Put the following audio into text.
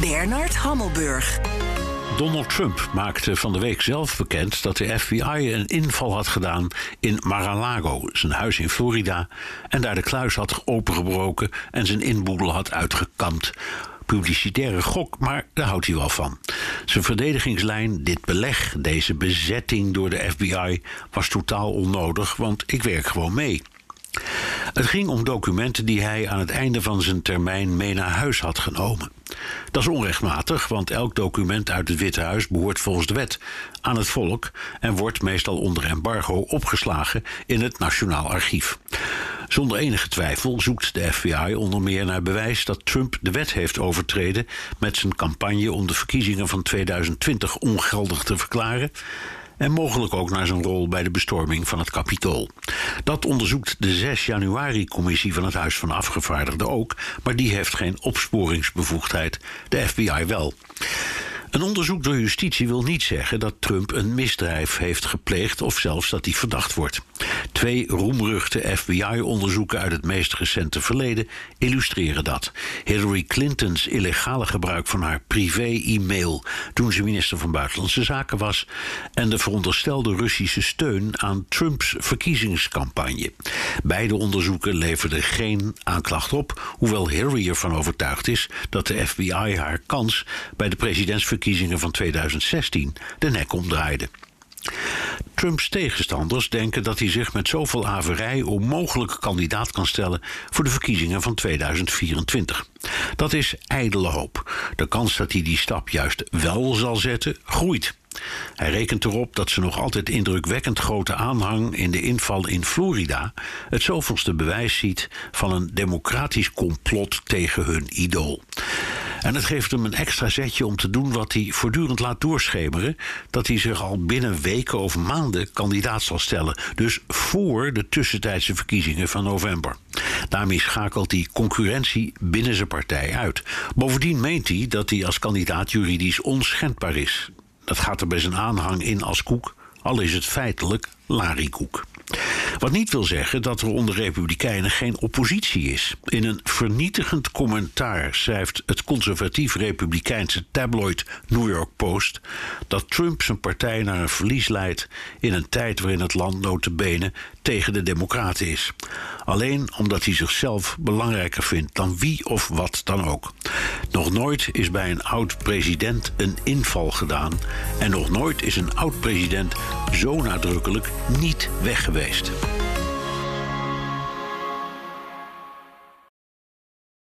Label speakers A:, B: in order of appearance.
A: Bernard Hammelburg.
B: Donald Trump maakte van de week zelf bekend dat de FBI een inval had gedaan in Mar-a-Lago, zijn huis in Florida, en daar de kluis had opengebroken en zijn inboedel had uitgekampt. Publicitaire gok, maar daar houdt hij wel van. Zijn verdedigingslijn, dit beleg, deze bezetting door de FBI, was totaal onnodig, want ik werk gewoon mee. Het ging om documenten die hij aan het einde van zijn termijn mee naar huis had genomen. Dat is onrechtmatig, want elk document uit het Witte Huis behoort volgens de wet aan het volk en wordt meestal onder embargo opgeslagen in het Nationaal Archief. Zonder enige twijfel zoekt de FBI onder meer naar bewijs dat Trump de wet heeft overtreden met zijn campagne om de verkiezingen van 2020 ongeldig te verklaren en mogelijk ook naar zijn rol bij de bestorming van het Capitool. Dat onderzoekt de 6 januari-commissie van het Huis van Afgevaardigden ook, maar die heeft geen opsporingsbevoegdheid, de FBI wel. Een onderzoek door justitie wil niet zeggen dat Trump een misdrijf heeft gepleegd of zelfs dat hij verdacht wordt. Twee roemruchte FBI-onderzoeken uit het meest recente verleden illustreren dat. Hillary Clintons illegale gebruik van haar privé-e-mail toen ze minister van Buitenlandse Zaken was en de veronderstelde Russische steun aan Trumps verkiezingscampagne. Beide onderzoeken leverden geen aanklacht op, hoewel Hillary ervan overtuigd is dat de FBI haar kans bij de presidentsverkiezingen verkiezingen van 2016 de nek omdraaide. Trumps tegenstanders denken dat hij zich met zoveel averij onmogelijk kandidaat kan stellen voor de verkiezingen van 2024. Dat is ijdele hoop. De kans dat hij die stap juist wel zal zetten, groeit. Hij rekent erop dat ze nog altijd indrukwekkend grote aanhang in de inval in Florida het zoveelste bewijs ziet van een democratisch complot tegen hun idool. En het geeft hem een extra zetje om te doen wat hij voortdurend laat doorschemeren: dat hij zich al binnen weken of maanden kandidaat zal stellen. Dus voor de tussentijdse verkiezingen van november. Daarmee schakelt hij concurrentie binnen zijn partij uit. Bovendien meent hij dat hij als kandidaat juridisch onschendbaar is. Dat gaat er bij zijn aanhang in als koek, al is het feitelijk larikoek. Wat niet wil zeggen dat er onder Republikeinen geen oppositie is. In een vernietigend commentaar schrijft het conservatief-republikeinse tabloid New York Post dat Trump zijn partij naar een verlies leidt in een tijd waarin het land notabene tegen de Democraten is. Alleen omdat hij zichzelf belangrijker vindt dan wie of wat dan ook. Nog nooit is bij een oud-president een inval gedaan en nog nooit is een oud-president zo nadrukkelijk niet weg geweest.